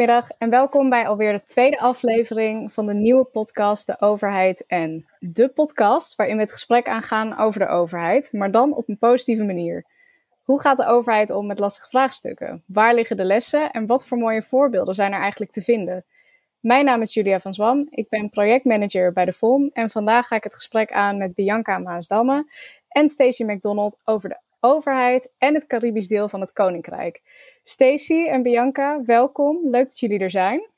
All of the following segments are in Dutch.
Goedemiddag en welkom bij alweer de tweede aflevering van de nieuwe podcast De Overheid en de podcast waarin we het gesprek aangaan over de overheid, maar dan op een positieve manier. Hoe gaat de overheid om met lastige vraagstukken? Waar liggen de lessen en wat voor mooie voorbeelden zijn er eigenlijk te vinden? Mijn naam is Julia van Zwam, ik ben projectmanager bij de VOM en vandaag ga ik het gesprek aan met Bianca Maasdamme en Stacey McDonald over de overheid en het Caribisch deel van het Koninkrijk. Stacy en Bianca, welkom. Leuk dat jullie er zijn.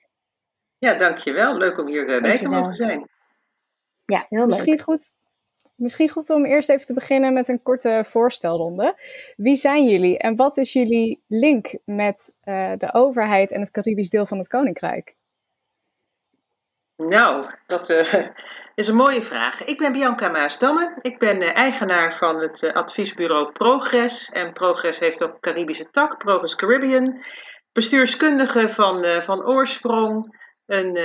Ja, dankjewel. Leuk om hier bij te mogen zijn. Ja, heel misschien leuk. Goed, misschien goed om eerst even te beginnen met een korte voorstelronde. Wie zijn jullie en wat is jullie link met uh, de overheid en het Caribisch deel van het Koninkrijk? Nou, dat uh, is een mooie vraag. Ik ben Bianca Maasdamme. Ik ben uh, eigenaar van het uh, adviesbureau Progress. En Progress heeft ook Caribische tak, Progress Caribbean. Bestuurskundige van, van oorsprong. Een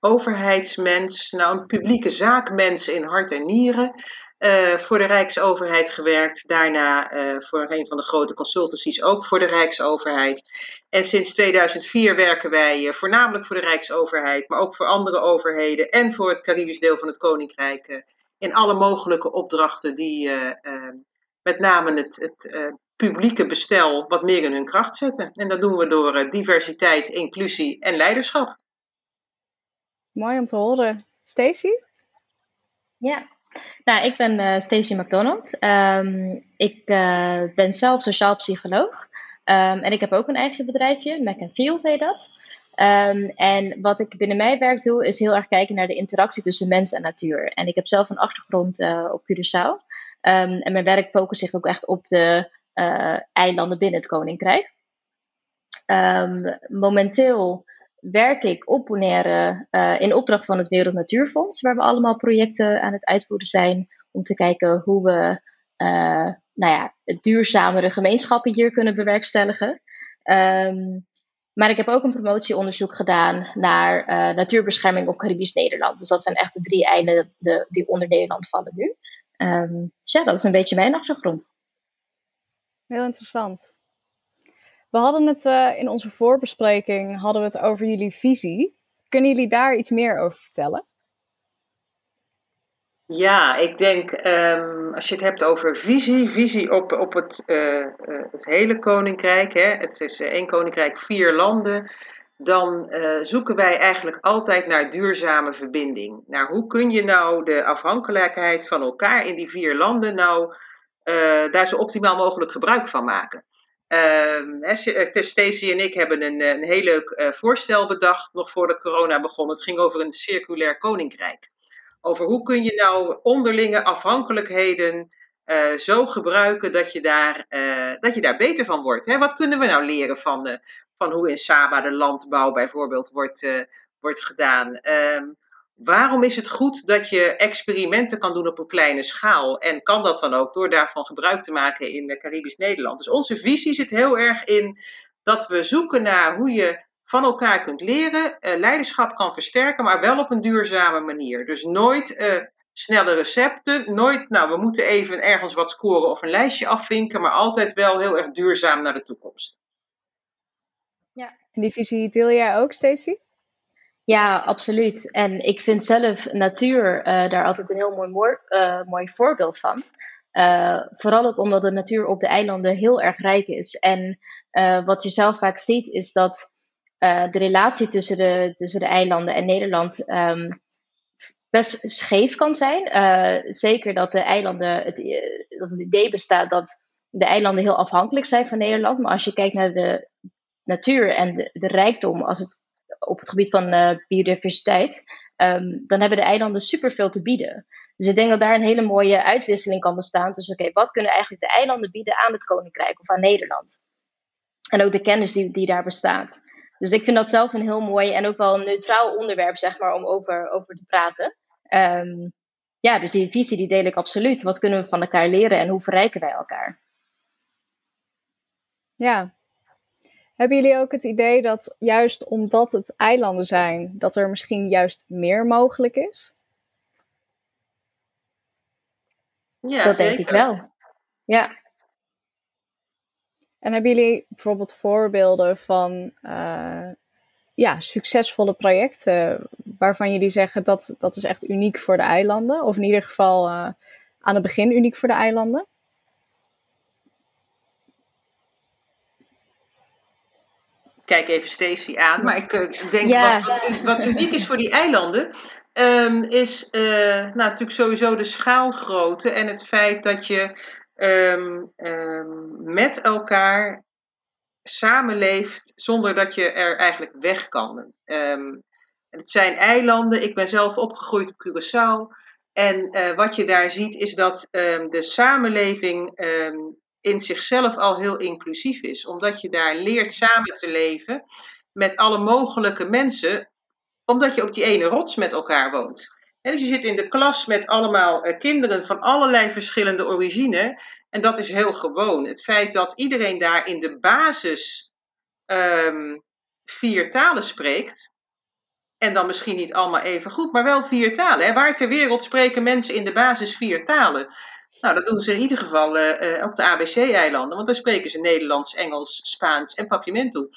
overheidsmens, nou een publieke zaakmens in hart en nieren. Uh, voor de Rijksoverheid gewerkt. Daarna uh, voor een van de grote consultancies ook voor de Rijksoverheid. En sinds 2004 werken wij uh, voornamelijk voor de Rijksoverheid, maar ook voor andere overheden en voor het Caribisch deel van het Koninkrijk. in alle mogelijke opdrachten die met name het, het publieke bestel wat meer in hun kracht zetten. En dat doen we door diversiteit, inclusie en leiderschap. Mooi om te horen. Stacey? Ja, nou, ik ben uh, Stacey McDonald. Um, ik uh, ben zelf sociaal psycholoog. Um, en ik heb ook een eigen bedrijfje, Mac Field heet dat. Um, en wat ik binnen mijn werk doe, is heel erg kijken naar de interactie tussen mens en natuur. En ik heb zelf een achtergrond uh, op Curaçao. en mijn werk focust zich ook echt op de eilanden binnen het Koninkrijk. momenteel werk ik op Bonaire uh, in opdracht van het Wereld Natuurfonds, waar we allemaal projecten aan het uitvoeren zijn om te kijken hoe we uh, nou ja, duurzamere gemeenschappen hier kunnen bewerkstelligen. Um, maar ik heb ook een promotieonderzoek gedaan naar uh, natuurbescherming op Caribisch Nederland. Dus dat zijn echt de drie eilanden die onder Nederland vallen nu. Dus ja, dat is een beetje mijn achtergrond. Heel interessant. We hadden het uh, in onze voorbespreking hadden we het over jullie visie. Kunnen jullie daar iets meer over vertellen? Ja, ik denk um, als je het hebt over visie, visie op, op het, uh, uh, het hele koninkrijk, hè, het is één koninkrijk, vier landen, dan zoeken wij eigenlijk altijd naar duurzame verbinding. Naar hoe kun je nou de afhankelijkheid van elkaar in die vier landen nou daar zo optimaal mogelijk gebruik van maken. Uh, Stacey en ik hebben een, een heel leuk uh, voorstel bedacht, nog voordat corona begon. Het ging over een circulair koninkrijk. Over hoe kun je nou onderlinge afhankelijkheden uh, zo gebruiken dat je daar, dat je daar beter van wordt. Hè? Wat kunnen we nou leren van, van hoe in Saba de landbouw bijvoorbeeld wordt, wordt gedaan? Waarom is het goed dat je experimenten kan doen op een kleine schaal? En kan dat dan ook door daarvan gebruik te maken in Caribisch Nederland? Dus onze visie zit heel erg in dat we zoeken naar hoe je van elkaar kunt leren, eh, leiderschap kan versterken, maar wel op een duurzame manier. Dus nooit uh, snelle recepten, nooit, nou, we moeten even ergens wat scoren of een lijstje afvinken, maar altijd wel heel erg duurzaam naar de toekomst. Ja, en die visie deel jij ook, Stacey? Ja, absoluut. En ik vind zelf natuur uh, daar altijd een heel mooi, uh, mooi voorbeeld van. Uh, vooral ook omdat de natuur op de eilanden heel erg rijk is. En wat je zelf vaak ziet is dat de relatie tussen de, tussen de eilanden en Nederland um, best scheef kan zijn. zeker dat de eilanden, het, dat het idee bestaat dat de eilanden heel afhankelijk zijn van Nederland. Maar als je kijkt naar de natuur en de, de rijkdom als het op het gebied van uh, biodiversiteit, um, dan hebben de eilanden superveel te bieden. Dus ik denk dat daar een hele mooie uitwisseling kan bestaan tussen, oké, wat kunnen eigenlijk de eilanden bieden aan het Koninkrijk of aan Nederland? En ook de kennis die, die daar bestaat. Dus ik vind dat zelf een heel mooi en ook wel een neutraal onderwerp, zeg maar, om over, over te praten. Um, ja, dus die visie die deel ik absoluut. Wat kunnen we van elkaar leren en hoe verrijken wij elkaar? Ja, hebben jullie ook het idee dat juist omdat het eilanden zijn, dat er misschien juist meer mogelijk is? Ja, dat denk ik wel. Ja. En hebben jullie bijvoorbeeld voorbeelden van uh, ja, succesvolle projecten waarvan jullie zeggen dat dat is echt uniek voor de eilanden? Of in ieder geval uh, aan het begin uniek voor de eilanden? Kijk even Stacy aan. Maar ik uh, denk wat, wat, wat, uniek is voor die eilanden, um, is uh, nou, natuurlijk sowieso de schaalgrootte en het feit dat je um, um, met elkaar samenleeft zonder dat je er eigenlijk weg kan. het zijn eilanden. Ik ben zelf opgegroeid op Curaçao. En uh, wat je daar ziet is dat de samenleving in zichzelf al heel inclusief is. Omdat je daar leert samen te leven met alle mogelijke mensen, omdat je op die ene rots met elkaar woont. En dus je zit in de klas met allemaal uh, kinderen van allerlei verschillende origine. En dat is heel gewoon. Het feit dat iedereen daar in de basis um, vier talen spreekt. En dan misschien niet allemaal even goed, maar wel vier talen. Hè? Waar ter wereld spreken mensen in de basis vier talen? Nou, dat doen ze in ieder geval uh, op de ABC-eilanden, want daar spreken ze Nederlands, Engels, Spaans en Papiamento.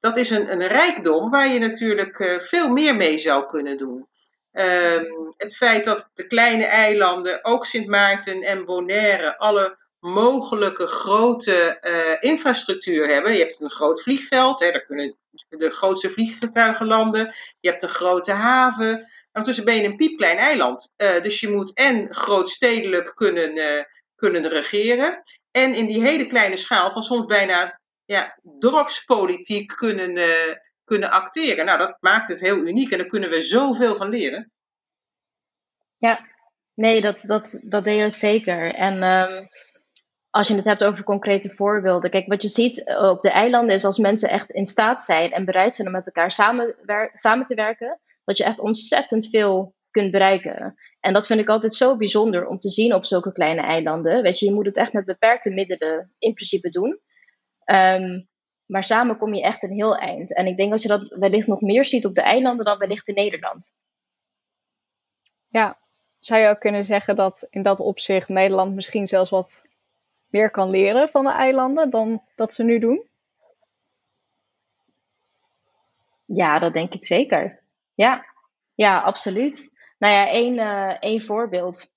Dat is een, een rijkdom waar je natuurlijk uh, veel meer mee zou kunnen doen. Um, het feit dat de kleine eilanden, ook Sint Maarten en Bonaire, alle mogelijke grote infrastructuur hebben. Je hebt een groot vliegveld, hè, daar kunnen de grootste vliegtuigen landen. Je hebt een grote haven. Ondertussen ben je een piepklein eiland. Uh, dus je moet en grootstedelijk kunnen, uh, kunnen regeren. En in die hele kleine schaal van soms bijna ja, dorpspolitiek kunnen, uh, kunnen acteren. Nou, dat maakt het heel uniek en daar kunnen we zoveel van leren. Ja, nee, dat, dat, dat deel ik zeker. En um, als je het hebt over concrete voorbeelden. Kijk, wat je ziet op de eilanden is als mensen echt in staat zijn en bereid zijn om met elkaar samen, samen te werken dat je echt ontzettend veel kunt bereiken. En dat vind ik altijd zo bijzonder om te zien op zulke kleine eilanden. Weet je, je moet het echt met beperkte middelen in principe doen. Um, maar samen kom je echt een heel eind. En ik denk dat je dat wellicht nog meer ziet op de eilanden dan wellicht in Nederland. Ja, zou je ook kunnen zeggen dat in dat opzicht Nederland misschien zelfs wat meer kan leren van de eilanden dan dat ze nu doen? Ja, dat denk ik zeker. Ja, ja absoluut. Nou ja, één, uh, één voorbeeld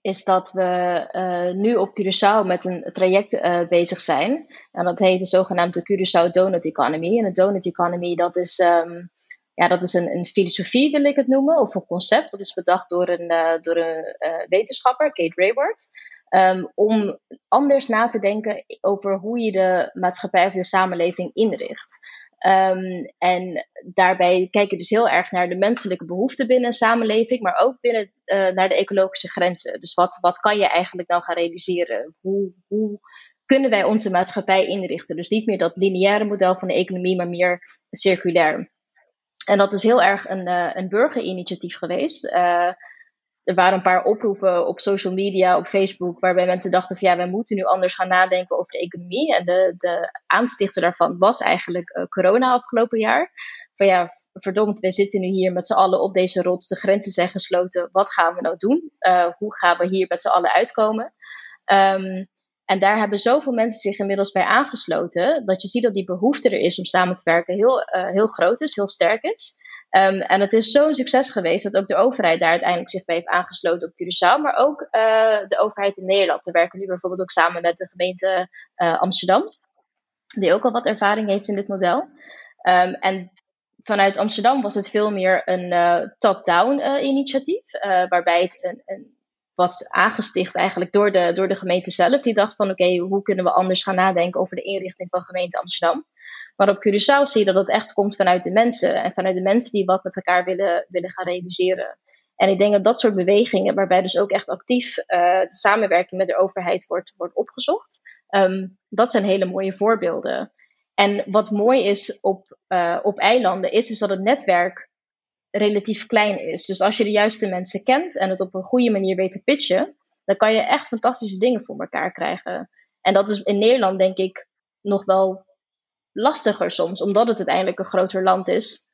is dat we uh, nu op Curaçao met een traject uh, bezig zijn. En dat heet de zogenaamde Curaçao Donut Economy. En de Donut Economy, dat is, um, ja, dat is een, een filosofie, wil ik het noemen, of een concept. Dat is bedacht door een, door een wetenschapper, Kate Rayward. Um, om anders na te denken over hoe je de maatschappij of de samenleving inricht. Um, en daarbij kijk je dus heel erg naar de menselijke behoeften binnen een samenleving, maar ook binnen uh, naar de ecologische grenzen. Dus wat, wat kan je eigenlijk dan gaan realiseren? Hoe, hoe kunnen wij onze maatschappij inrichten? Dus niet meer dat lineaire model van de economie, maar meer circulair. En dat is heel erg een, uh, een burgerinitiatief geweest. Uh, er waren een paar oproepen op social media, op Facebook, waarbij mensen dachten van ja, wij moeten nu anders gaan nadenken over de economie. En de, de aanstichter daarvan was eigenlijk uh, corona afgelopen jaar. Van ja, verdomd, wij zitten nu hier met z'n allen op deze rots, de grenzen zijn gesloten, wat gaan we nou doen? Uh, hoe gaan we hier met z'n allen uitkomen? Um, en daar hebben zoveel mensen zich inmiddels bij aangesloten, dat je ziet dat die behoefte er is om samen te werken heel, uh, heel groot is, heel sterk is. Um, en het is zo'n succes geweest dat ook de overheid daar uiteindelijk zich bij heeft aangesloten op Curaçao, maar ook uh, de overheid in Nederland. We werken nu bijvoorbeeld ook samen met de gemeente uh, Amsterdam, die ook al wat ervaring heeft in dit model. Um, en vanuit Amsterdam was het veel meer een uh, top-down initiatief, waarbij het een, een, was aangesticht eigenlijk door de, door de gemeente zelf. Die dacht van oké, hoe kunnen we anders gaan nadenken over de inrichting van gemeente Amsterdam. Maar op Curaçao zie je dat het echt komt vanuit de mensen. En vanuit de mensen die wat met elkaar willen, willen gaan realiseren. En ik denk dat dat soort bewegingen, waarbij dus ook echt actief uh, de samenwerking met de overheid wordt, wordt opgezocht, um, dat zijn hele mooie voorbeelden. En wat mooi is op, uh, op eilanden, is, is dat het netwerk relatief klein is. Dus als je de juiste mensen kent en het op een goede manier weet te pitchen, dan kan je echt fantastische dingen voor elkaar krijgen. En dat is in Nederland, denk ik, nog wel lastiger soms, omdat het uiteindelijk een groter land is.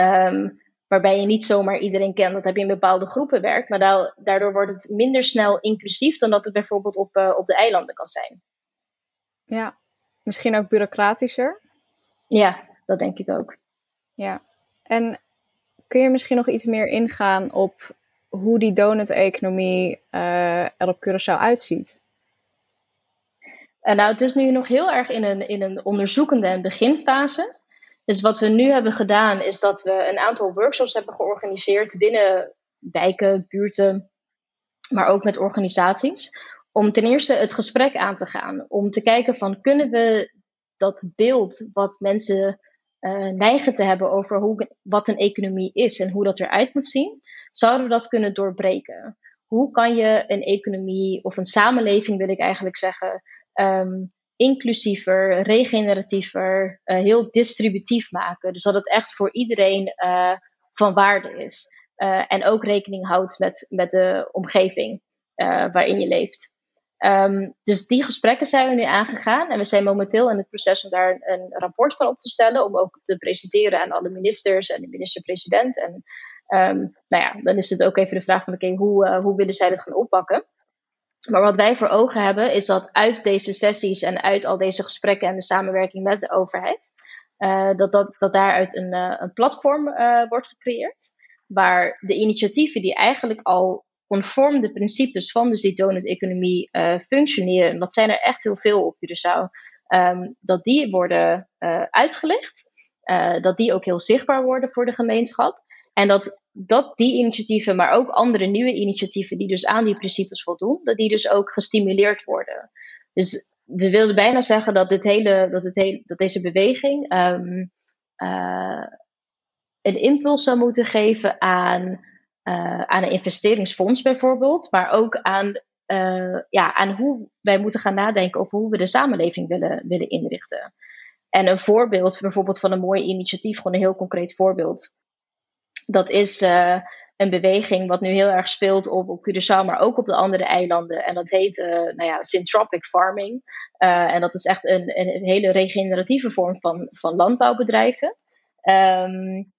Um, waarbij je niet zomaar iedereen kent, dat heb je in bepaalde groepen werkt, maar daardoor wordt het minder snel inclusief dan dat het bijvoorbeeld op, uh, op de eilanden kan zijn. Ja, Misschien ook bureaucratischer? Ja, dat denk ik ook. Ja, en kun je misschien nog iets meer ingaan op hoe die donut-economie uh, er op Curaçao uitziet? Uh, nou, het is nu nog heel erg in een, in een onderzoekende en beginfase. Dus wat we nu hebben gedaan, is dat we een aantal workshops hebben georganiseerd binnen wijken, buurten, maar ook met organisaties. Om ten eerste het gesprek aan te gaan. Om te kijken van kunnen we dat beeld wat mensen uh, neigen te hebben over hoe, wat een economie is en hoe dat eruit moet zien, zouden we dat kunnen doorbreken? Hoe kan je een economie of een samenleving, wil ik eigenlijk zeggen, um, inclusiever, regeneratiever, uh, heel distributief maken? Dus dat het echt voor iedereen uh, van waarde is. en ook rekening houdt met, met de omgeving waarin je leeft. Um, dus die gesprekken zijn we nu aangegaan. En we zijn momenteel in het proces om daar een, rapport van op te stellen. Om ook te presenteren aan alle ministers en de minister-president. En um, nou ja, dan is het ook even de vraag van oké, hoe, hoe willen zij dat gaan oppakken? Maar wat wij voor ogen hebben, is dat uit deze sessies en uit al deze gesprekken en de samenwerking met de overheid, uh, dat, dat, dat daaruit een, uh, een platform wordt gecreëerd. Waar de initiatieven die eigenlijk al conform de principes van dus die donut-economie functioneren, dat zijn er echt heel veel op Curaçao, um, dat die worden uh, dat die ook heel zichtbaar worden voor de gemeenschap. En dat, dat die initiatieven, maar ook andere nieuwe initiatieven die dus aan die principes voldoen, dat die dus ook gestimuleerd worden. Dus we wilden bijna zeggen dat, dit hele, dat, het hele, dat deze beweging um, een impuls zou moeten geven aan uh, aan een investeringsfonds bijvoorbeeld, maar ook aan, uh, ja, aan hoe wij moeten gaan nadenken over hoe we de samenleving willen, willen inrichten. En een voorbeeld bijvoorbeeld van een mooi initiatief, gewoon een heel concreet voorbeeld. Dat is uh, een beweging wat nu heel erg speelt op, op Curaçao, maar ook op de andere eilanden. En dat heet nou ja, syntropic farming. en dat is echt een, een hele regeneratieve vorm van, van landbouwbedrijven. Um,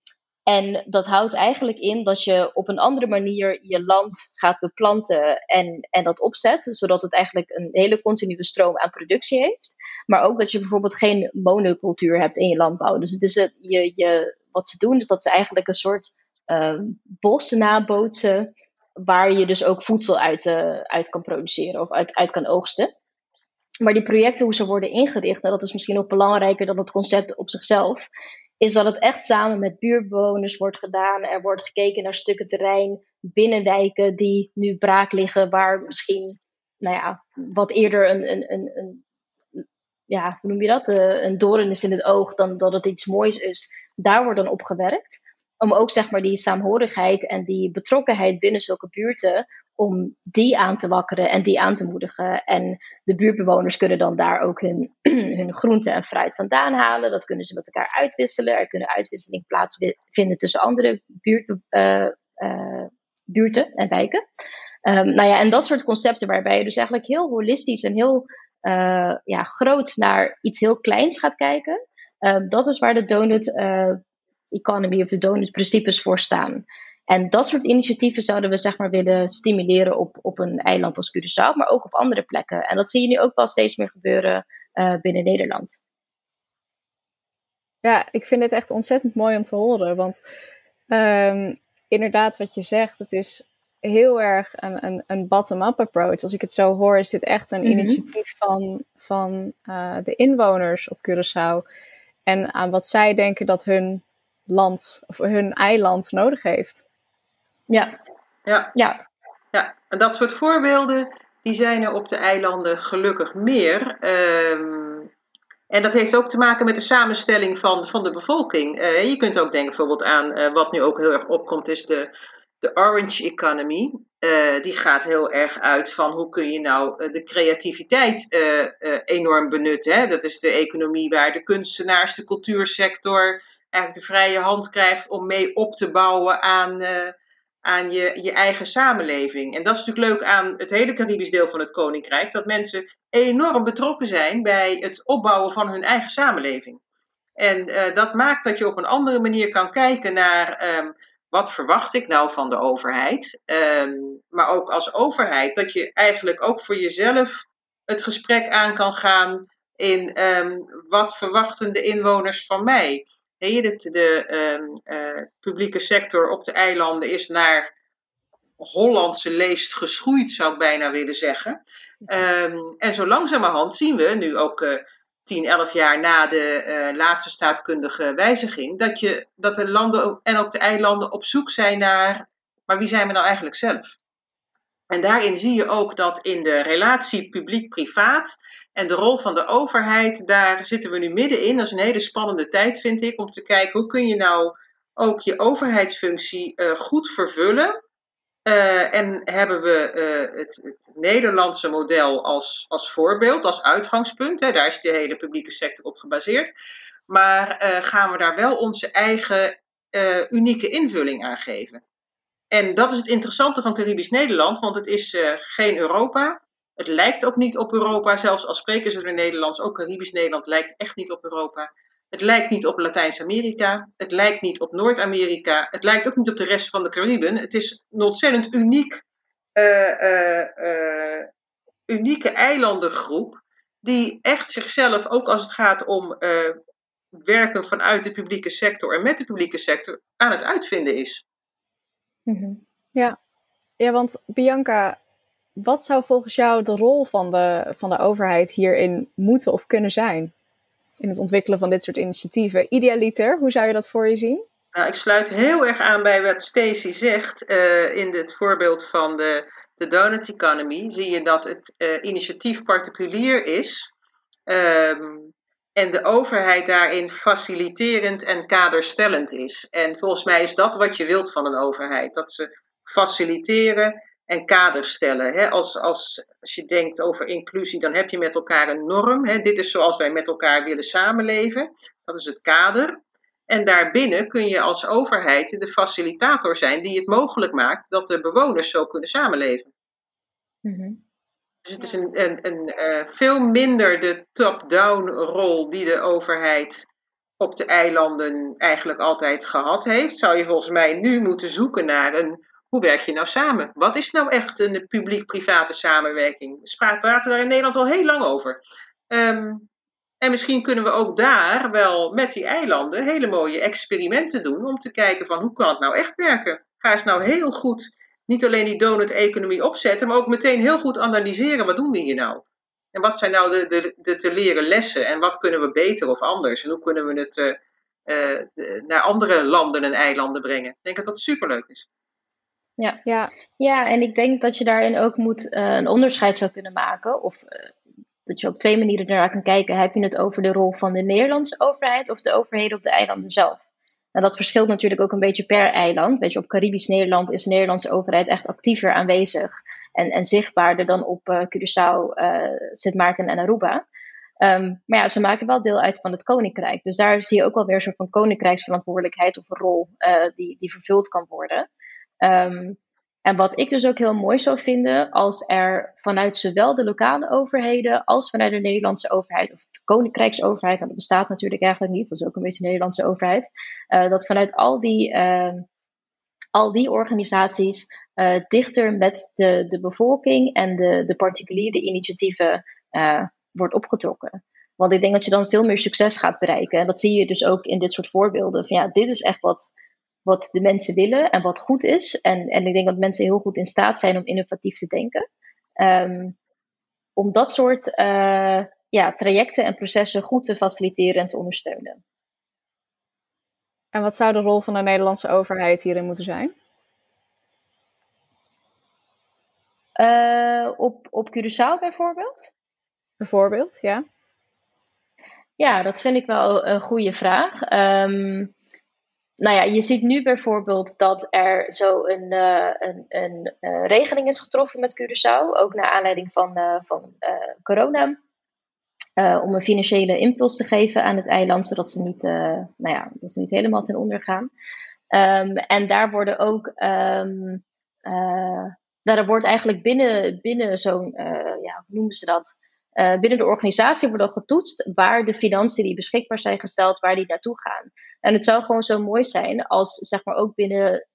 en dat houdt eigenlijk in dat je op een andere manier je land gaat beplanten en, en dat opzet, zodat het eigenlijk een hele continue stroom aan productie heeft. Maar ook dat je bijvoorbeeld geen monocultuur hebt in je landbouw. Dus het is het, je, je, wat ze doen, is dat ze eigenlijk een soort uh, bos nabootsen, waar je dus ook voedsel uit, uh, uit kan produceren of uit, uit kan oogsten. Maar die projecten, hoe ze worden ingericht, en dat is misschien nog belangrijker dan het concept op zichzelf, is dat het echt samen met buurtbewoners wordt gedaan. Er wordt gekeken naar stukken terrein binnen wijken die nu braak liggen, waar misschien, nou ja, wat eerder een, een, een, een ja, hoe noem je dat? Uh, een doorn is in het oog dan dat het iets moois is. Daar wordt dan op gewerkt. Om ook zeg maar die saamhorigheid en die betrokkenheid binnen zulke buurten om die aan te wakkeren en die aan te moedigen. En de buurtbewoners kunnen dan daar ook hun, hun en fruit vandaan halen. Dat kunnen ze met elkaar uitwisselen. Er kunnen uitwisseling plaatsvinden tussen andere buurt, uh, uh, buurten en wijken. Um, nou ja, en dat soort concepten waarbij je dus eigenlijk heel holistisch en heel uh, ja, groot naar iets heel kleins gaat kijken. Um, dat is waar de donut economy of de donut principes voor staan. En dat soort initiatieven zouden we zeg maar willen stimuleren op, op een eiland als Curaçao, maar ook op andere plekken. En dat zie je nu ook wel steeds meer gebeuren uh, binnen Nederland. Ja, ik vind het echt ontzettend mooi om te horen. Want um, inderdaad, wat je zegt, het is heel erg een, een, een bottom-up approach. Als ik het zo hoor, is dit echt een mm -hmm. initiatief van, van uh, de inwoners op Curaçao. En aan wat zij denken dat hun land of hun eiland nodig heeft. Ja. Ja. ja. ja. En dat soort voorbeelden, die zijn er op de eilanden gelukkig meer. Um, en dat heeft ook te maken met de samenstelling van, van de bevolking. Uh, je kunt ook denken bijvoorbeeld aan, uh, wat nu ook heel erg opkomt, is de, de orange economy. Uh, die gaat heel erg uit van hoe kun je nou de creativiteit enorm benutten. Hè? Dat is de economie waar de kunstenaars, de cultuursector eigenlijk de vrije hand krijgt om mee op te bouwen aan, aan je, je eigen samenleving. En dat is natuurlijk leuk aan het hele Caribisch deel van het Koninkrijk, dat mensen enorm betrokken zijn bij het opbouwen van hun eigen samenleving. En uh, dat maakt dat je op een andere manier kan kijken naar um, wat verwacht ik nou van de overheid. Um, maar ook als overheid, dat je eigenlijk ook voor jezelf het gesprek aan kan gaan in ehm, wat verwachten de inwoners van mij. De, de ehm, eh, publieke sector op de eilanden is naar Hollandse leest geschoeid, zou ik bijna willen zeggen. Ehm, en zo langzamerhand zien we, nu ook uh, 10, 11 jaar na de eh, laatste staatkundige wijziging, dat, je, dat de landen en ook de eilanden op zoek zijn naar, maar wie zijn we nou eigenlijk zelf? En daarin zie je ook dat in de relatie publiek-privaat en de rol van de overheid, daar zitten we nu middenin. Dat is een hele spannende tijd, vind ik, om te kijken hoe kun je nou ook je overheidsfunctie uh, goed vervullen. Uh, en hebben we uh, het, het, Nederlandse model als, als voorbeeld, als uitgangspunt. Hè, daar is de hele publieke sector op gebaseerd. Maar gaan we daar wel onze eigen unieke invulling aan geven? En dat is het interessante van Caribisch Nederland, want het is geen Europa. Het lijkt ook niet op Europa, zelfs al spreken ze er Nederlands. Ook Caribisch Nederland lijkt echt niet op Europa. Het lijkt niet op Latijns-Amerika. Het lijkt niet op Noord-Amerika. Het lijkt ook niet op de rest van de Cariben. Het is een ontzettend uniek, uh, uh, unieke eilandengroep. Die echt zichzelf, ook als het gaat om werken vanuit de publieke sector en met de publieke sector, aan het uitvinden is. Mhm. Ja. ja, want Bianca, wat zou volgens jou de rol van de, van de overheid hierin moeten of kunnen zijn? In het ontwikkelen van dit soort initiatieven. Idealiter, hoe zou je dat voor je zien? Nou, ik sluit heel erg aan bij wat Stacey zegt. Uh, in het voorbeeld van de, de donut economy zie je dat het uh, initiatief particulier is. Um, en de overheid daarin faciliterend en kaderstellend is. En volgens mij is dat wat je wilt van een overheid: dat ze faciliteren en kader stellen. als, als, als je denkt over inclusie, dan heb je met elkaar een norm. dit is zoals wij met elkaar willen samenleven. Dat is het kader. En daarbinnen kun je als overheid de facilitator zijn die het mogelijk maakt dat de bewoners zo kunnen samenleven. Mm dus het is een, een, een uh, veel minder de top-down rol die de overheid op de eilanden eigenlijk altijd gehad heeft. Zou je volgens mij nu moeten zoeken naar een hoe werk je nou samen? Wat is nou echt een publiek-private samenwerking? We praten daar in Nederland al heel lang over. Um, en misschien kunnen we ook daar wel met die eilanden hele mooie experimenten doen om te kijken van hoe kan het nou echt werken? Ga eens nou heel goed niet alleen die donut-economie opzetten, maar ook meteen heel goed analyseren wat doen we hier nou? En wat zijn nou de, de, te leren lessen en wat kunnen we beter of anders? En hoe kunnen we het uh, uh, naar andere landen en eilanden brengen? Ik denk dat dat superleuk is. Ja. Ja. ja, en ik denk dat je daarin ook moet uh, een onderscheid zou kunnen maken. Of dat je op twee manieren naar kan kijken. Heb je het over de rol van de Nederlandse overheid of de overheden op de eilanden zelf? En dat verschilt natuurlijk ook een beetje per eiland. Weet je, op Caribisch Nederland is de Nederlandse overheid echt actiever aanwezig en, en zichtbaarder dan op uh, Curaçao, Sint Maarten en Aruba. Um, maar ja, ze maken wel deel uit van het koninkrijk. Dus daar zie je ook wel weer een soort van koninkrijksverantwoordelijkheid of een rol die, die vervuld kan worden. Um, en wat ik dus ook heel mooi zou vinden, als er vanuit zowel de lokale overheden als vanuit de Nederlandse overheid, of de koninkrijksoverheid, want dat bestaat natuurlijk eigenlijk niet, dat is ook een beetje de Nederlandse overheid, uh, dat vanuit al die, uh, al die organisaties uh, dichter met de, de bevolking en de, de particuliere initiatieven wordt opgetrokken. Want ik denk dat je dan veel meer succes gaat bereiken. En dat zie je dus ook in dit soort voorbeelden. Van ja, dit is echt wat wat de mensen willen en wat goed is. En, en ik denk dat mensen heel goed in staat zijn om innovatief te denken. Um, om dat soort uh, ja, trajecten en processen goed te faciliteren en te ondersteunen. En wat zou de rol van de Nederlandse overheid hierin moeten zijn? Uh, op, op Curaçao bijvoorbeeld? Bijvoorbeeld, ja. Ja, dat vind ik wel een goede vraag. Um, nou ja, je ziet nu bijvoorbeeld dat er zo een, uh, een, een uh, regeling is getroffen met Curaçao, ook naar aanleiding van, uh, van corona. om een financiële impuls te geven aan het eiland, zodat ze niet, nou ja, dat ze niet helemaal ten onder gaan. Um, en daar worden ook, daar wordt eigenlijk binnen, binnen zo'n, ja, hoe noemen ze dat? Uh, binnen de organisatie wordt al getoetst waar de financiën die beschikbaar zijn gesteld, waar die naartoe gaan. En het zou gewoon zo mooi zijn als, zeg maar, ook binnen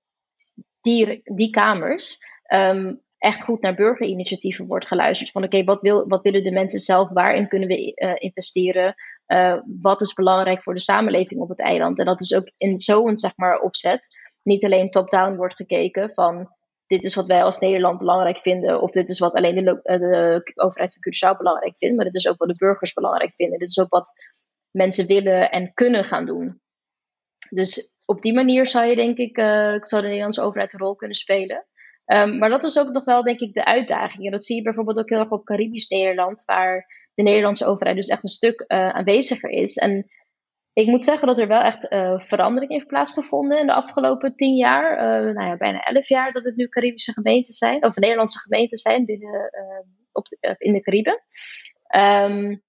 die, die kamers um, echt goed naar burgerinitiatieven wordt geluisterd. Van oké, wat, wil, wat willen de mensen zelf? Waarin kunnen we uh, investeren? Uh, wat is belangrijk voor de samenleving op het eiland? En dat is ook in zo'n zeg maar, opzet niet alleen top-down wordt gekeken van dit is wat wij als Nederland belangrijk vinden, of dit is wat alleen de, de overheid van Curaçao belangrijk vindt, maar dit is ook wat de burgers belangrijk vinden. Dit is ook wat mensen willen en kunnen gaan doen. Dus op die manier zou je, denk ik, uh, zou de Nederlandse overheid een rol kunnen spelen. Um, maar dat is ook nog wel, denk ik, de uitdaging. En dat zie je bijvoorbeeld ook heel erg op Caribisch Nederland, waar de Nederlandse overheid dus echt een stuk uh, aanweziger is. En ik moet zeggen dat er wel echt uh, verandering heeft plaatsgevonden in de afgelopen tien jaar. Uh, nou ja, bijna elf jaar dat het nu Caribische gemeenten zijn, of Nederlandse gemeenten zijn binnen, op de, in de Cariben. Um,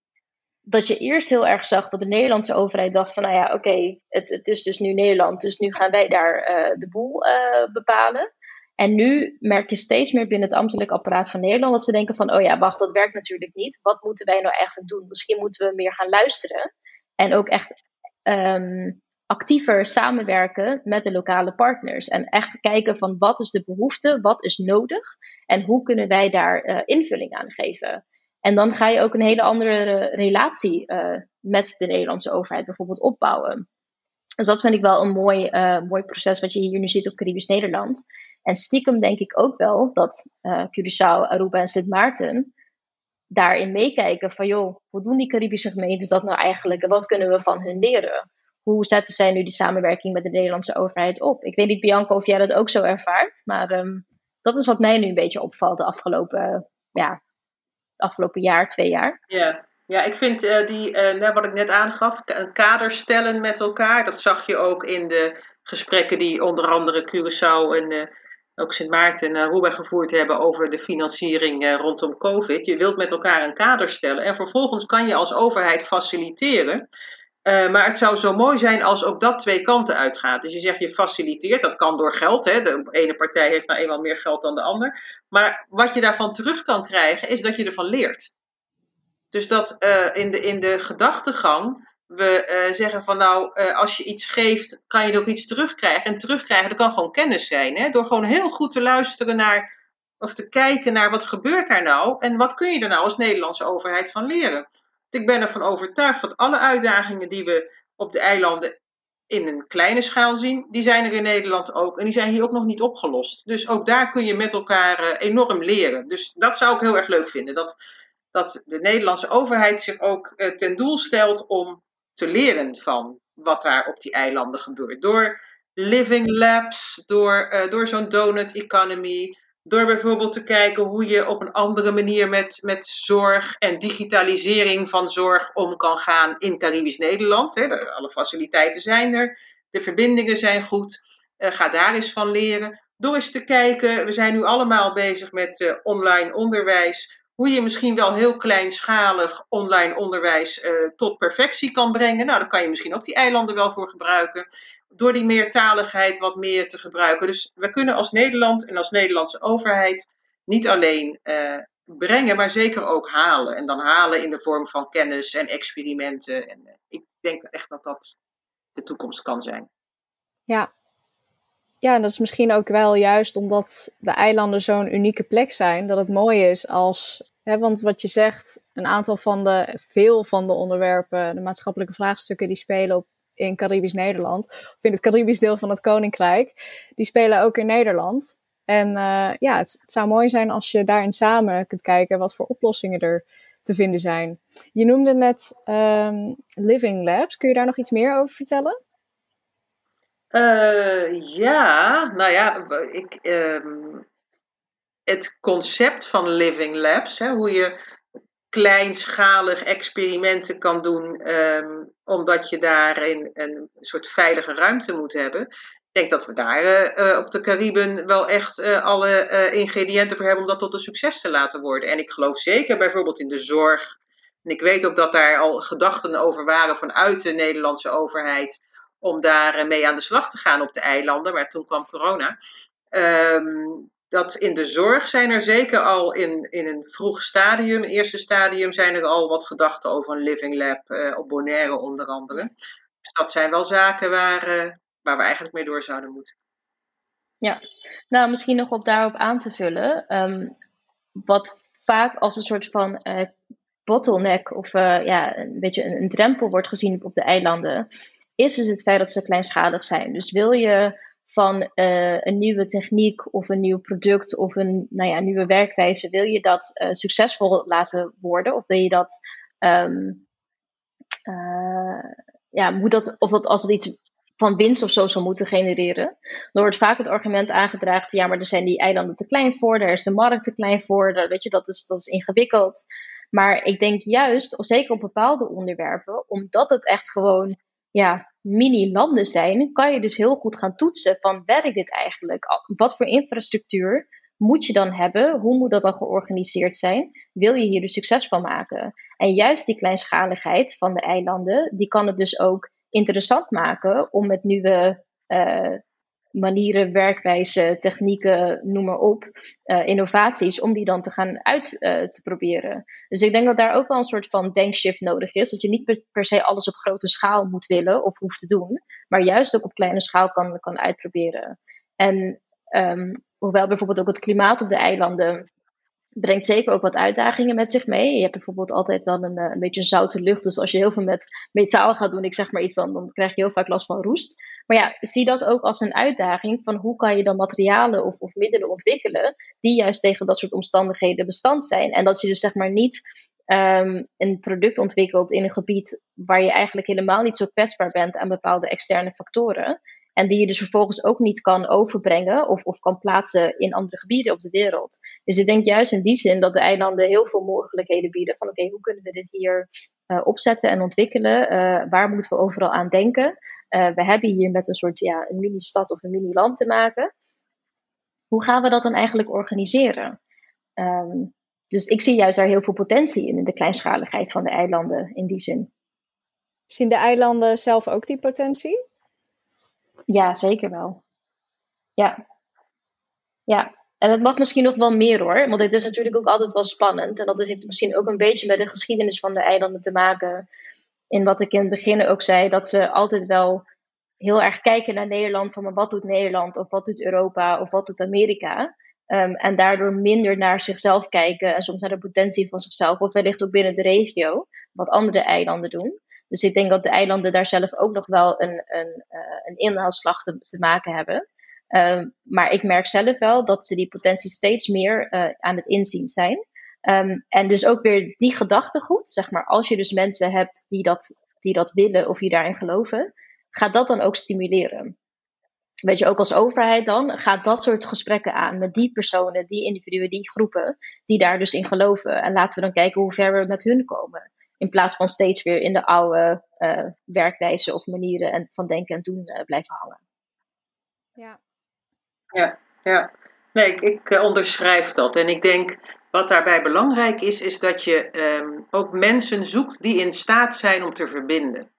dat je eerst heel erg zag dat de Nederlandse overheid dacht van, nou ja, oké, het, het, is dus nu Nederland, dus nu gaan wij daar de boel bepalen. En nu merk je steeds meer binnen het ambtelijk apparaat van Nederland dat ze denken van, oh ja, wacht, dat werkt natuurlijk niet. Wat moeten wij nou eigenlijk doen? Misschien moeten we meer gaan luisteren en ook echt um, actiever samenwerken met de lokale partners. En echt kijken van, wat is de behoefte, wat is nodig en hoe kunnen wij daar uh, invulling aan geven. En dan ga je ook een hele andere relatie uh, met de Nederlandse overheid bijvoorbeeld opbouwen. Dus dat vind ik wel een mooi, uh, mooi proces wat je hier nu ziet op Caribisch Nederland. En stiekem denk ik ook wel dat Curaçao, Aruba en Sint Maarten daarin meekijken van joh, hoe doen die Caribische gemeentes dat nou eigenlijk en wat kunnen we van hun leren? Hoe zetten zij nu die samenwerking met de Nederlandse overheid op? Ik weet niet, Bianca, of jij dat ook zo ervaart, maar um, dat is wat mij nu een beetje opvalt de afgelopen ja, afgelopen jaar, twee jaar. Ja, ja ik vind uh, die, uh, wat ik net aangaf, een kader stellen met elkaar. Dat zag je ook in de gesprekken die onder andere Curaçao en uh, ook Sint Maarten en Aruba gevoerd hebben over de financiering rondom COVID. Je wilt met elkaar een kader stellen en vervolgens kan je als overheid faciliteren. Uh, maar het zou zo mooi zijn als ook dat twee kanten uitgaat. Dus je zegt je faciliteert, dat kan door geld. Hè? De ene partij heeft nou eenmaal meer geld dan de ander. Maar wat je daarvan terug kan krijgen, is dat je ervan leert. Dus dat uh, in, de, in de gedachtegang we uh, zeggen van nou, als je iets geeft, kan je ook iets terugkrijgen. En terugkrijgen, dat kan gewoon kennis zijn. Hè? Door gewoon heel goed te luisteren naar, of te kijken naar wat gebeurt daar nou. En wat kun je er nou als Nederlandse overheid van leren. Ik ben ervan overtuigd dat alle uitdagingen die we op de eilanden in een kleine schaal zien, die zijn er in Nederland ook. En die zijn hier ook nog niet opgelost. Dus ook daar kun je met elkaar uh, enorm leren. Dus dat zou ik heel erg leuk vinden. Dat, dat de Nederlandse overheid zich ook ten doel stelt om te leren van wat daar op die eilanden gebeurt. Door living labs, door, uh, door zo'n donut economy, door bijvoorbeeld te kijken hoe je op een andere manier met, met zorg en digitalisering van zorg om kan gaan in Caribisch Nederland. Hè. Alle faciliteiten zijn er, de verbindingen zijn goed. Uh, ga daar eens van leren. Door eens te kijken, we zijn nu allemaal bezig met uh, online onderwijs. Hoe je misschien wel heel kleinschalig online onderwijs uh, tot perfectie kan brengen. Nou, daar kan je misschien ook die eilanden wel voor gebruiken door die meertaligheid wat meer te gebruiken. Dus we kunnen als Nederland en als Nederlandse overheid niet alleen uh, brengen, maar zeker ook halen. En dan halen in de vorm van kennis en experimenten. En uh, ik denk echt dat dat de toekomst kan zijn. Ja. Ja, dat is misschien ook wel juist omdat de eilanden zo'n unieke plek zijn, dat het mooi is als He, want wat je zegt, een aantal van de, veel van de onderwerpen, de maatschappelijke vraagstukken die spelen op in Caribisch Nederland, of in het Caribisch deel van het Koninkrijk, die spelen ook in Nederland. En uh, ja, het, zou mooi zijn als je daarin samen kunt kijken wat voor oplossingen er te vinden zijn. Je noemde net um, Living Labs. Kun je daar nog iets meer over vertellen? Uh, ja, nou ja, ik, um, het concept van Living Labs, hè, hoe je kleinschalig experimenten kan doen, um, omdat je daarin een soort veilige ruimte moet hebben. Ik denk dat we daar uh, op de Cariben wel echt alle ingrediënten voor hebben om dat tot een succes te laten worden. En ik geloof zeker bijvoorbeeld in de zorg. En ik weet ook dat daar al gedachten over waren vanuit de Nederlandse overheid om daar mee aan de slag te gaan op de eilanden. Maar toen kwam corona. Um, dat in de zorg zijn er zeker al in, in een vroeg stadium, een eerste stadium, zijn er al wat gedachten over een living lab uh, op Bonaire onder andere. Dus dat zijn wel zaken waar, uh, waar we eigenlijk mee door zouden moeten. Ja, nou misschien nog op daarop aan te vullen. Ehm, wat vaak als een soort van uh, bottleneck of ja, een beetje een, een, drempel wordt gezien op de eilanden, is dus het feit dat ze kleinschalig zijn. Dus wil je van uh, een nieuwe techniek of een nieuw product of een nou ja, nieuwe werkwijze, wil je dat succesvol laten worden? Of wil je dat, um, ja, moet dat, of dat als het iets van winst of zo zou moeten genereren. Dan wordt vaak het argument aangedragen van ja, maar er zijn die eilanden te klein voor, daar is de markt te klein voor, daar, weet je, dat is, dat is ingewikkeld. Maar ik denk juist, zeker op bepaalde onderwerpen, omdat het echt gewoon ja, mini-landen zijn, kan je dus heel goed gaan toetsen van werkt dit eigenlijk? Wat voor infrastructuur moet je dan hebben? Hoe moet dat dan georganiseerd zijn? Wil je hier dus succes van maken? En juist die kleinschaligheid van de eilanden, die kan het dus ook interessant maken om met nieuwe uh, manieren, werkwijzen, technieken, noem maar op, uh, innovaties, om die dan te gaan uit uh, te proberen. Dus ik denk dat daar ook wel een soort van denkshift nodig is. Dat je niet per, se alles op grote schaal moet willen of hoeft te doen, maar juist ook op kleine schaal kan, kan uitproberen. En um, hoewel bijvoorbeeld ook het klimaat op de eilanden brengt zeker ook wat uitdagingen met zich mee. Je hebt bijvoorbeeld altijd wel een, eh, een beetje zoute lucht. Dus als je heel veel met metaal gaat doen, ik zeg maar iets, dan, dan krijg je heel vaak last van roest. Maar ja, zie dat ook als een uitdaging van hoe kan je dan materialen of, of middelen ontwikkelen die juist tegen dat soort omstandigheden bestand zijn. En dat je dus zeg maar niet um, een product ontwikkelt in een gebied waar je eigenlijk helemaal niet zo kwetsbaar bent aan bepaalde externe factoren. En die je dus vervolgens ook niet kan overbrengen of, of kan plaatsen in andere gebieden op de wereld. Dus ik denk juist in die zin dat de eilanden heel veel mogelijkheden bieden. Van oké, hoe kunnen we dit hier uh, opzetten en ontwikkelen? Uh, waar moeten we overal aan denken? Uh, we hebben hier met een soort ja, een mini-stad of een mini-land te maken. Hoe gaan we dat dan eigenlijk organiseren? Um, dus ik zie juist daar heel veel potentie in, in de kleinschaligheid van de eilanden in die zin. Zien de eilanden zelf ook die potentie? Ja, zeker wel. Ja. Ja. En het mag misschien nog wel meer hoor. Want het is natuurlijk ook altijd wel spannend. En dat heeft misschien ook een beetje met de geschiedenis van de eilanden te maken. In wat ik in het begin ook zei, dat ze altijd wel heel erg kijken naar Nederland. Van maar wat doet Nederland? Of wat doet Europa? Of wat doet Amerika? Um, en daardoor minder naar zichzelf kijken. En soms naar de potentie van zichzelf. Of wellicht ook binnen de regio. Wat andere eilanden doen. Dus ik denk dat de eilanden daar zelf ook nog wel een, een, uh, een inhaalslag te, te, maken hebben. Um, maar ik merk zelf wel dat ze die potentie steeds meer uh, aan het inzien zijn. Um, en dus ook weer die gedachtegoed, zeg maar, als je dus mensen hebt die dat, die dat willen of die daarin geloven, gaat dat dan ook stimuleren. Weet je, ook als overheid dan, gaat dat soort gesprekken aan met die personen, die individuen, die groepen, die daar dus in geloven. En laten we dan kijken hoe ver we met hun komen. In plaats van steeds weer in de oude uh, werkwijze of manieren en van denken en doen uh, blijven hangen. Ja. Ja, ja. Nee, ik, ik uh, onderschrijf dat. En ik denk wat daarbij belangrijk is, is dat je um, ook mensen zoekt die in staat zijn om te verbinden.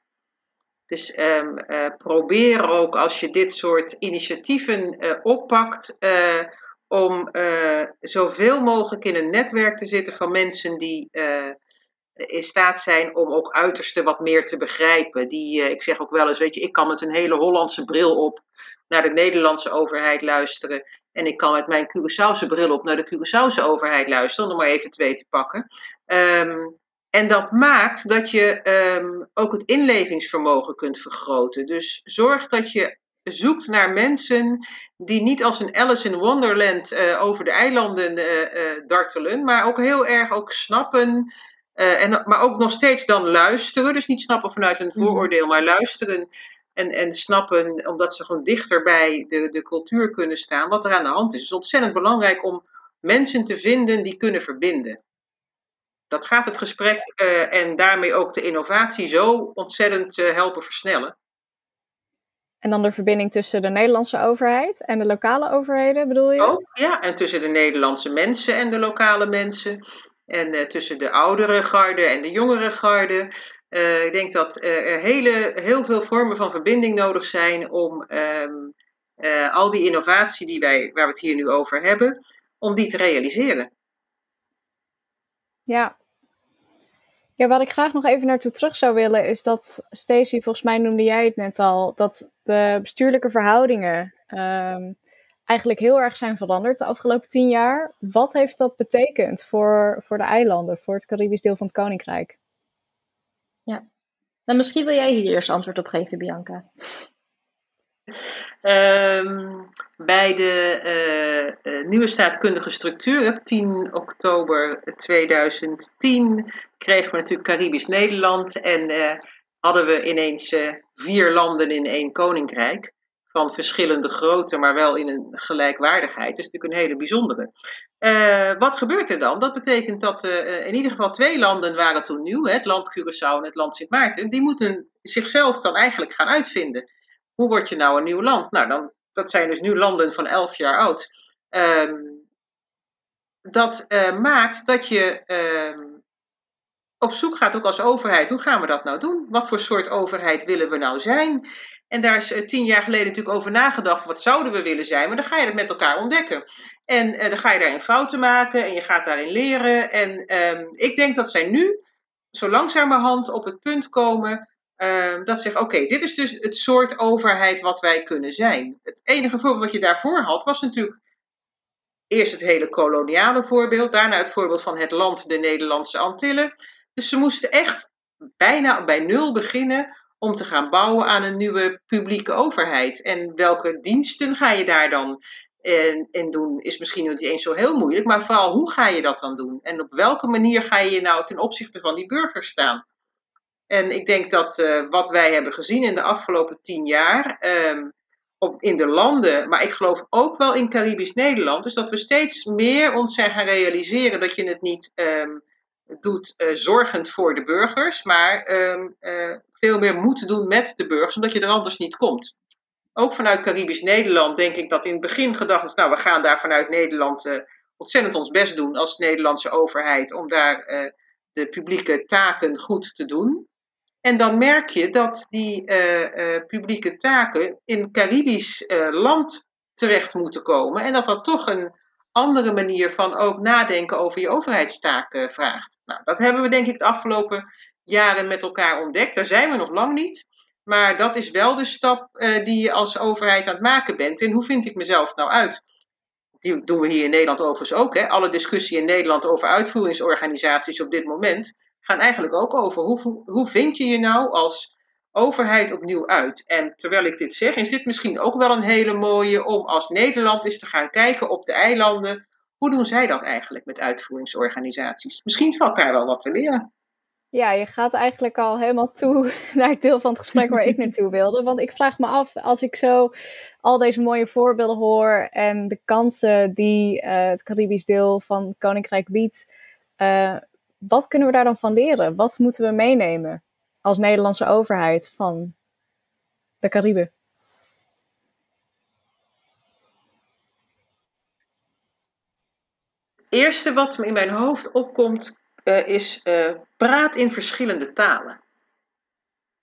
Dus um, probeer ook als je dit soort initiatieven oppakt, om zoveel mogelijk in een netwerk te zitten van mensen die in staat zijn om ook uiterste wat meer te begrijpen. Die, uh, ik zeg ook wel eens, weet je, ik kan met een hele Hollandse bril op naar de Nederlandse overheid luisteren. En ik kan met mijn Curaçaose bril op naar de Curaçaose overheid luisteren, om maar even twee te pakken. Um, en dat maakt dat je um, ook het inlevingsvermogen kunt vergroten. Dus zorg dat je zoekt naar mensen die niet als een Alice in Wonderland uh, over de eilanden uh, dartelen, maar ook heel erg ook snappen uh, en, maar ook nog steeds dan luisteren. Dus niet snappen vanuit een mhm. vooroordeel, maar luisteren. En, en snappen, omdat ze gewoon dichter bij de, de cultuur kunnen staan, wat er aan de hand is. Het is ontzettend belangrijk om mensen te vinden die kunnen verbinden. Dat gaat het gesprek uh, en daarmee ook de innovatie zo ontzettend uh, helpen versnellen. En dan de verbinding tussen de Nederlandse overheid en de lokale overheden, bedoel je? Oh, ja, en tussen de Nederlandse mensen en de lokale mensen. En uh, tussen de oudere garde en de jongere garde. Uh, ik denk dat uh, er hele, heel veel vormen van verbinding nodig zijn om um, al die innovatie die wij, waar we het hier nu over hebben, om die te realiseren. Ja. Ja, wat ik graag nog even naartoe terug zou willen, is dat Stacey, volgens mij noemde jij het net al, dat de bestuurlijke verhoudingen um, eigenlijk heel erg zijn veranderd de afgelopen tien jaar. Wat heeft dat betekend voor, voor de eilanden, voor het Caribisch deel van het Koninkrijk? Ja, nou, misschien wil jij hier eerst antwoord op geven, Bianca. Um, bij de uh, nieuwe staatkundige structuur, op 10 oktober 2010, kregen we natuurlijk Caribisch Nederland en uh, hadden we ineens vier landen in één koninkrijk. Van verschillende grootte, maar wel in een gelijkwaardigheid. Dat is natuurlijk een hele bijzondere. wat gebeurt er dan? Dat betekent dat in ieder geval twee landen waren toen nieuw, het land Curaçao en het land Sint Maarten. Die moeten zichzelf dan eigenlijk gaan uitvinden hoe word je nou een nieuw land? Nou, dan, dat zijn dus nu landen van 11 jaar oud. Um, dat maakt dat je um, op zoek gaat, ook als overheid, hoe gaan we dat nou doen? Wat voor soort overheid willen we nou zijn? En daar is uh, tien jaar geleden natuurlijk over nagedacht, wat zouden we willen zijn? Maar dan ga je het met elkaar ontdekken. En uh, dan ga je daarin fouten maken en je gaat daarin leren. En um, ik denk dat zij nu zo langzamerhand op het punt komen Uh, dat zegt, oké, dit is dus het soort overheid wat wij kunnen zijn. Het enige voorbeeld wat je daarvoor had, was natuurlijk eerst het hele koloniale voorbeeld, daarna het voorbeeld van het land, de Nederlandse Antillen. Dus ze moesten echt bijna bij nul beginnen om te gaan bouwen aan een nieuwe publieke overheid. En welke diensten ga je daar dan in, in doen, is misschien niet eens zo heel moeilijk, maar vooral hoe ga je dat dan doen? En op welke manier ga je nou ten opzichte van die burgers staan? En ik denk dat uh, wat wij hebben gezien in de afgelopen tien jaar, um, op, in de landen, maar ik geloof ook wel in Caribisch Nederland, is dat we steeds meer ons zijn gaan realiseren dat je het niet um, doet uh, zorgend voor de burgers, maar uh, veel meer moet doen met de burgers, omdat je er anders niet komt. Ook vanuit Caribisch Nederland denk ik dat in het begin gedacht is, nou we gaan daar vanuit Nederland ontzettend ons best doen als Nederlandse overheid om daar de publieke taken goed te doen. En dan merk je dat die uh, publieke taken in Caribisch land terecht moeten komen. En dat dat toch een andere manier van ook nadenken over je overheidstaken vraagt. Nou, dat hebben we denk ik de afgelopen jaren met elkaar ontdekt. Daar zijn we nog lang niet. Maar dat is wel de stap die je als overheid aan het maken bent. En hoe vind ik mezelf nou uit? Die doen we hier in Nederland overigens ook. Hè? Alle discussie in Nederland over uitvoeringsorganisaties op dit moment gaan eigenlijk ook over hoe, hoe vind je je nou als overheid opnieuw uit. En terwijl ik dit zeg, is dit misschien ook wel een hele mooie om als Nederland eens te gaan kijken op de eilanden. Hoe doen zij dat eigenlijk met uitvoeringsorganisaties? Misschien valt daar wel wat te leren. Ja, je gaat eigenlijk al helemaal toe naar het deel van het gesprek waar ik naartoe wilde. Want ik vraag me af, als ik zo al deze mooie voorbeelden hoor en de kansen die uh, het Caribisch deel van het Koninkrijk biedt, uh, wat kunnen we daar dan van leren? Wat moeten we meenemen als Nederlandse overheid van de Cariben? eerste wat me in mijn hoofd opkomt uh, is uh, praat in verschillende talen.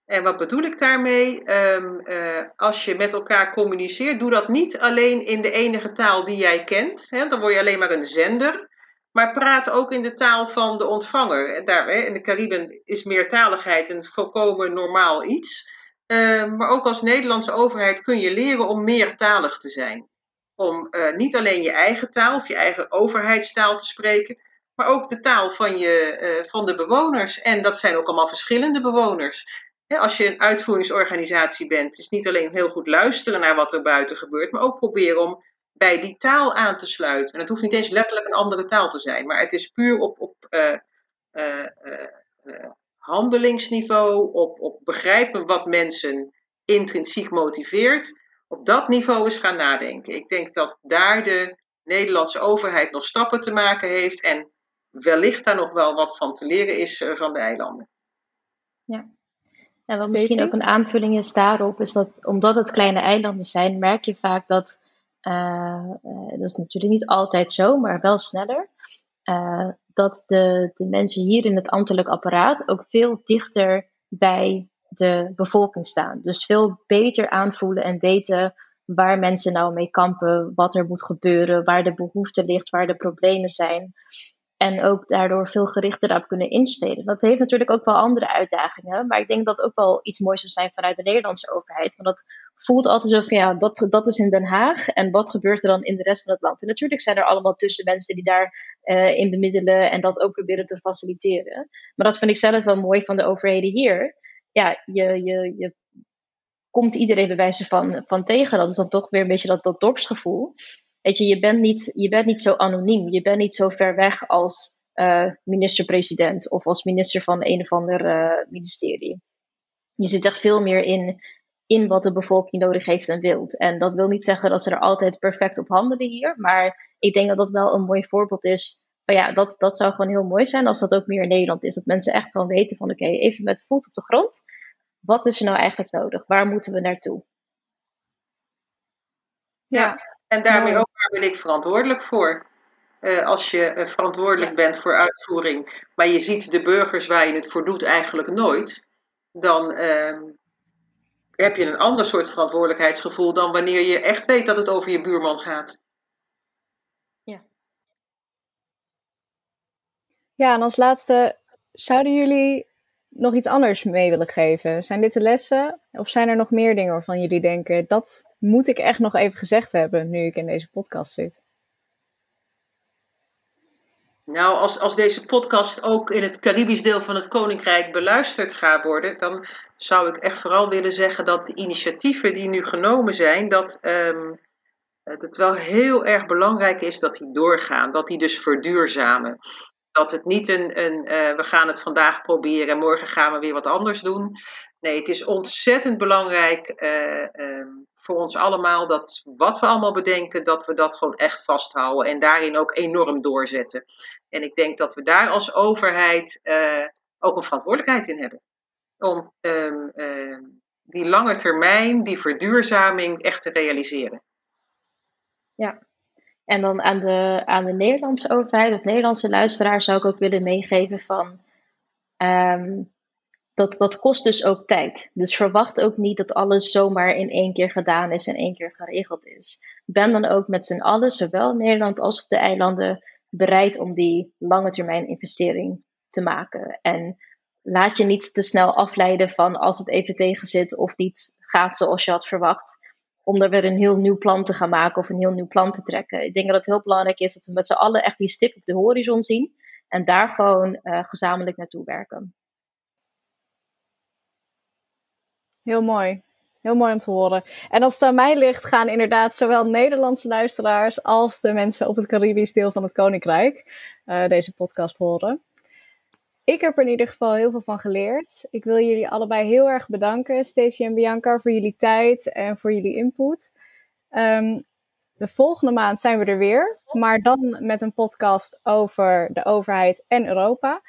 En wat bedoel ik daarmee? Um, uh, als je met elkaar communiceert, doe dat niet alleen in de enige taal die jij kent. Hè, dan word je alleen maar een zender maar praat ook in de taal van de ontvanger. Daar, hè, in de Cariben is meertaligheid een volkomen normaal iets. Uh, maar ook als Nederlandse overheid kun je leren om meertalig te zijn. Om niet alleen je eigen taal of je eigen overheidstaal te spreken, maar ook de taal van, je, uh, van de bewoners. En dat zijn ook allemaal verschillende bewoners. als je een uitvoeringsorganisatie bent, is niet alleen heel goed luisteren naar wat er buiten gebeurt, maar ook proberen om bij die taal aan te sluiten. En het hoeft niet eens letterlijk een andere taal te zijn, maar het is puur op, op uh, uh, handelingsniveau, op, op begrijpen wat mensen intrinsiek motiveert. Op dat niveau is gaan nadenken. Ik denk dat daar de Nederlandse overheid nog stappen te maken heeft en wellicht daar nog wel wat van te leren is van de eilanden. Ja. En wat misschien ook een aanvulling is daarop, is dat omdat het kleine eilanden zijn, merk je vaak dat uh, dat is natuurlijk niet altijd zo, maar wel sneller. Uh, dat de, de mensen hier in het ambtelijk apparaat ook veel dichter bij de bevolking staan. Dus veel beter aanvoelen en weten waar mensen nou mee kampen, wat er moet gebeuren, waar de behoefte ligt, waar de problemen zijn. En ook daardoor veel gerichter daarop kunnen inspelen. Dat heeft natuurlijk ook wel andere uitdagingen. Maar ik denk dat ook wel iets moois zou zijn vanuit de Nederlandse overheid. Want dat voelt altijd zo van ja, dat, dat is in Den Haag. En wat gebeurt er dan in de rest van het land? En natuurlijk zijn er allemaal tussen mensen die daar uh, in bemiddelen en dat ook proberen te faciliteren. Maar dat vind ik zelf wel mooi van de overheden hier. Ja, je, je, je komt iedereen bij wijze van, van tegen. Dat is dan toch weer een beetje dat, dat dorpsgevoel. Weet je, je bent, niet, je bent niet zo anoniem. Je bent niet zo ver weg als uh, minister-president of als minister van een of ander uh, ministerie. Je zit echt veel meer in, in wat de bevolking nodig heeft en wilt. En dat wil niet zeggen dat ze er altijd perfect op handelen hier. Maar ik denk dat dat wel een mooi voorbeeld is. Van ja, dat, dat zou gewoon heel mooi zijn als dat ook meer in Nederland is. Dat mensen echt gewoon weten van oké, even met voet op de grond. Wat is er nou eigenlijk nodig? Waar moeten we naartoe? Ja, en daarmee ook waar ben ik verantwoordelijk voor. Uh, als je uh, verantwoordelijk bent voor uitvoering, maar je ziet de burgers waar je het voor doet eigenlijk nooit, dan uh, heb je een ander soort verantwoordelijkheidsgevoel dan wanneer je echt weet dat het over je buurman gaat. Ja. Ja, en als laatste, zouden jullie nog iets anders mee willen geven? Zijn dit de lessen? Of zijn er nog meer dingen waarvan jullie denken, dat moet ik echt nog even gezegd hebben nu ik in deze podcast zit? Nou, als, als deze podcast ook in het Caribisch deel van het Koninkrijk beluisterd gaat worden, dan zou ik echt vooral willen zeggen dat de initiatieven die nu genomen zijn, dat um, het wel heel erg belangrijk is dat die doorgaan, dat die dus verduurzamen. Dat het niet een, een uh, we gaan het vandaag proberen en morgen gaan we weer wat anders doen. Nee, het is ontzettend belangrijk uh, uh, voor ons allemaal dat wat we allemaal bedenken, dat we dat gewoon echt vasthouden en daarin ook enorm doorzetten. En ik denk dat we daar als overheid uh, ook een verantwoordelijkheid in hebben. Om um, uh, die lange termijn, die verduurzaming echt te realiseren. Ja, en dan aan de, aan de Nederlandse overheid of Nederlandse luisteraar zou ik ook willen meegeven van um, dat, dat kost dus ook tijd. Dus verwacht ook niet dat alles zomaar in één keer gedaan is en één keer geregeld is. Ben dan ook met z'n allen, zowel in Nederland als op de eilanden, bereid om die lange termijn investering te maken. En laat je niet te snel afleiden van als het even tegen zit of niet gaat zoals je had verwacht. Om er weer een heel nieuw plan te gaan maken of een heel nieuw plan te trekken. Ik denk dat het heel belangrijk is dat we met z'n allen echt die stip op de horizon zien. En daar gewoon uh, gezamenlijk naartoe werken. Heel mooi. Heel mooi om te horen. En als het aan mij ligt, gaan inderdaad zowel Nederlandse luisteraars als de mensen op het Caribisch deel van het Koninkrijk uh, deze podcast horen. Ik heb er in ieder geval heel veel van geleerd. Ik wil jullie allebei heel erg bedanken, Stacey en Bianca, voor jullie tijd en voor jullie input. Um, de volgende maand zijn we er weer, maar dan met een podcast over de overheid en Europa.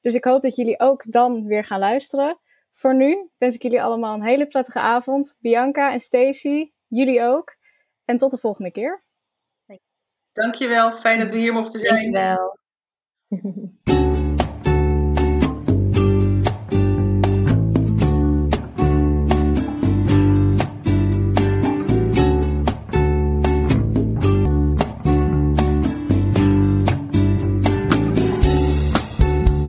Dus ik hoop dat jullie ook dan weer gaan luisteren. Voor nu wens ik jullie allemaal een hele prettige avond. Bianca en Stacy, jullie ook. En tot de volgende keer. Dankjewel, fijn dat we hier mochten zijn. Dankjewel.